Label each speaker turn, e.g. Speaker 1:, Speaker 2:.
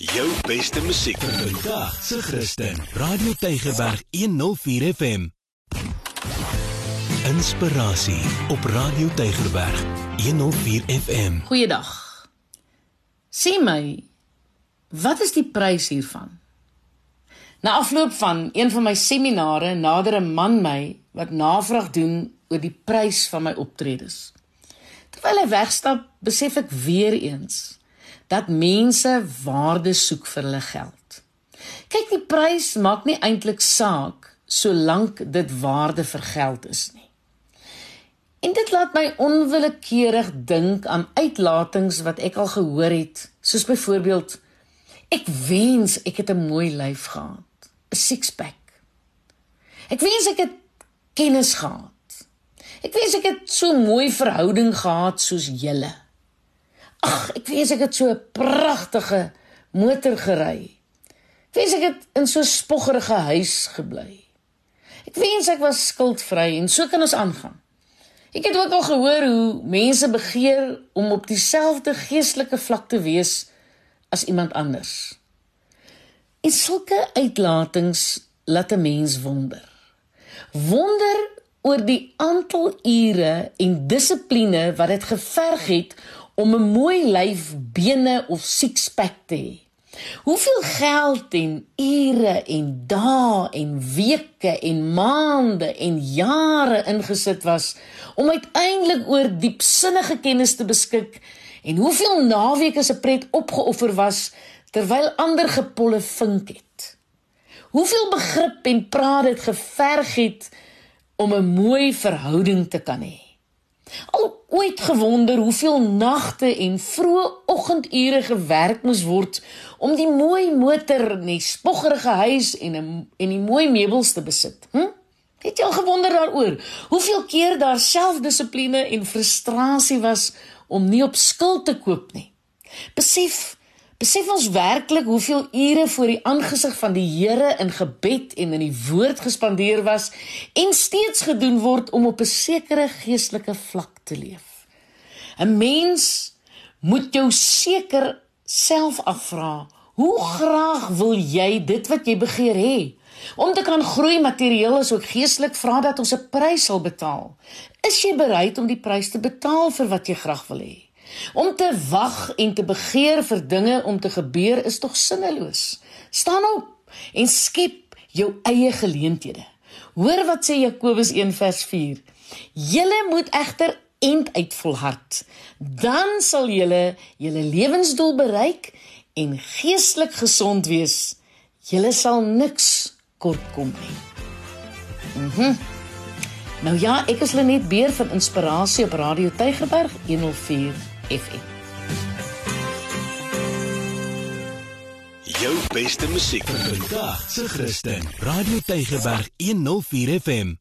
Speaker 1: Jou beste musiek vandag se Christen. Radio Tygerberg 104 FM. Inspirasie op Radio Tygerberg 104 FM.
Speaker 2: Goeiedag. Sê my, wat is die prys hiervan? Na afloop van een van my seminare nader 'n man my wat navraag doen oor die prys van my optredes. Terwyl hy wegstap, besef ek weer eens dat mense waarde soek vir hulle geld. Kyk, die prys maak nie eintlik saak solank dit waarde vir geld is nie. En dit laat my onwillekeurig dink aan uitlatings wat ek al gehoor het, soos byvoorbeeld ek wens ek het 'n mooi lyf gehad, 'n six-pack. Ek wens ek het kennis gehad. Ek wens ek het so 'n mooi verhouding gehad soos julle. Ag, ek wens ek het so 'n pragtige motor gery. Ek wens ek het in so 'n spoggerige huis gebly. Ek wens ek was skuldvry en so kan ons aangaan. Ek het ook al gehoor hoe mense begeer om op dieselfde geestelike vlak te wees as iemand anders. En sulke uitlatings laat 'n mens wonder. Wonder oor die aantal ure en dissipline wat dit geverg het om 'n mooi lyf, bene of six-pack te hê. Hoeveel geld en ure en dae en weke en maande en jare ingesit was om uiteindelik oor diepsinnige kennis te beskik en hoeveel naweke se pret opgeoffer was terwyl ander gepolle vink het. Hoeveel begrip en praat dit geverg het om 'n mooi verhouding te kan hê. Al ooit gewonder hoeveel nagte en vroeë oggendure gewerk moes word om die mooi motor en die spoggerige huis en 'n en die mooi meubels te besit? Hm? Het jy al gewonder daaroor hoeveel keer daar selfdissipline en frustrasie was om nie op skuld te koop nie? Besef Besef ons werklik hoeveel ure voor die aangesig van die Here in gebed en in die woord gespandeer was en steeds gedoen word om op 'n sekere geestelike vlak te leef. 'n Mens moet jou seker self afvra, hoe graag wil jy dit wat jy begeer hê? Om te kan groei materieel is ook geestelik vra dat ons 'n prys sal betaal. Is jy bereid om die prys te betaal vir wat jy graag wil hê? Om te wag en te begeer vir dinge om te gebeur is tog sinneloos. Staan op en skep jou eie geleenthede. Hoor wat sê Jakobus 1:4. Julle moet egter end uit volhard. Dan sal julle julle lewensdoel bereik en geestelik gesond wees. Julle sal niks kortkom nie. Mhm. Mm nou ja, ek is Lenet Beer van Inspirasie op Radio Tygerberg 104 FM.
Speaker 1: Jou beste musiek vandag se Christen. Radio Tygerberg 104 FM.